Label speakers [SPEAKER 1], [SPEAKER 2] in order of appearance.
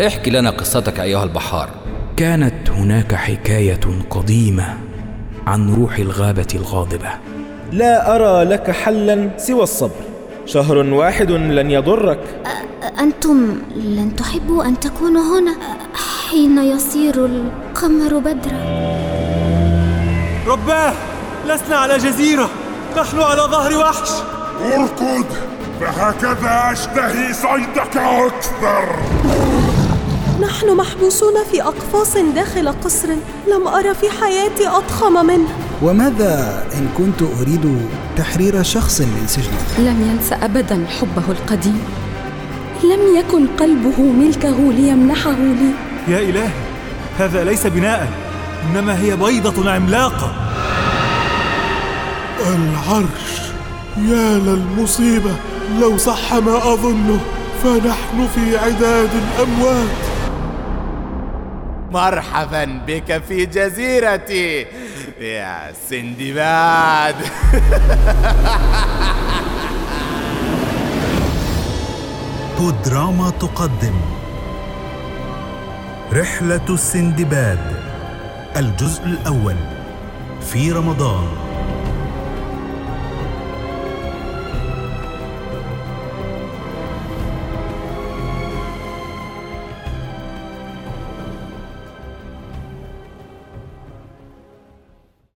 [SPEAKER 1] احكي لنا قصتك أيها البحار.
[SPEAKER 2] كانت هناك حكاية قديمة عن روح الغابة الغاضبة.
[SPEAKER 3] لا أرى لك حلا سوى الصبر. شهر واحد لن يضرك.
[SPEAKER 4] أنتم لن تحبوا أن تكونوا هنا حين يصير القمر بدرا.
[SPEAKER 5] رباه لسنا على جزيرة. نحن على ظهر وحش.
[SPEAKER 6] أركض فهكذا أشتهي صيدك أكثر
[SPEAKER 7] نحن محبوسون في أقفاص داخل قصر. لم أرى في حياتي أضخم منه.
[SPEAKER 8] وماذا إن كنت أريد تحرير شخص من سجنه؟
[SPEAKER 9] لم ينس أبدا حبه القديم. لم يكن قلبه ملكه ليمنحه لي.
[SPEAKER 5] يا إلهي هذا ليس بناء إنما هي بيضة عملاقة.
[SPEAKER 6] العرش يا للمصيبة لو صح ما أظنه فنحن في عداد الأموات.
[SPEAKER 10] مرحبا بك في جزيرتي. يا سندباد
[SPEAKER 11] بودراما تقدم. رحلة السندباد الجزء الأول في رمضان.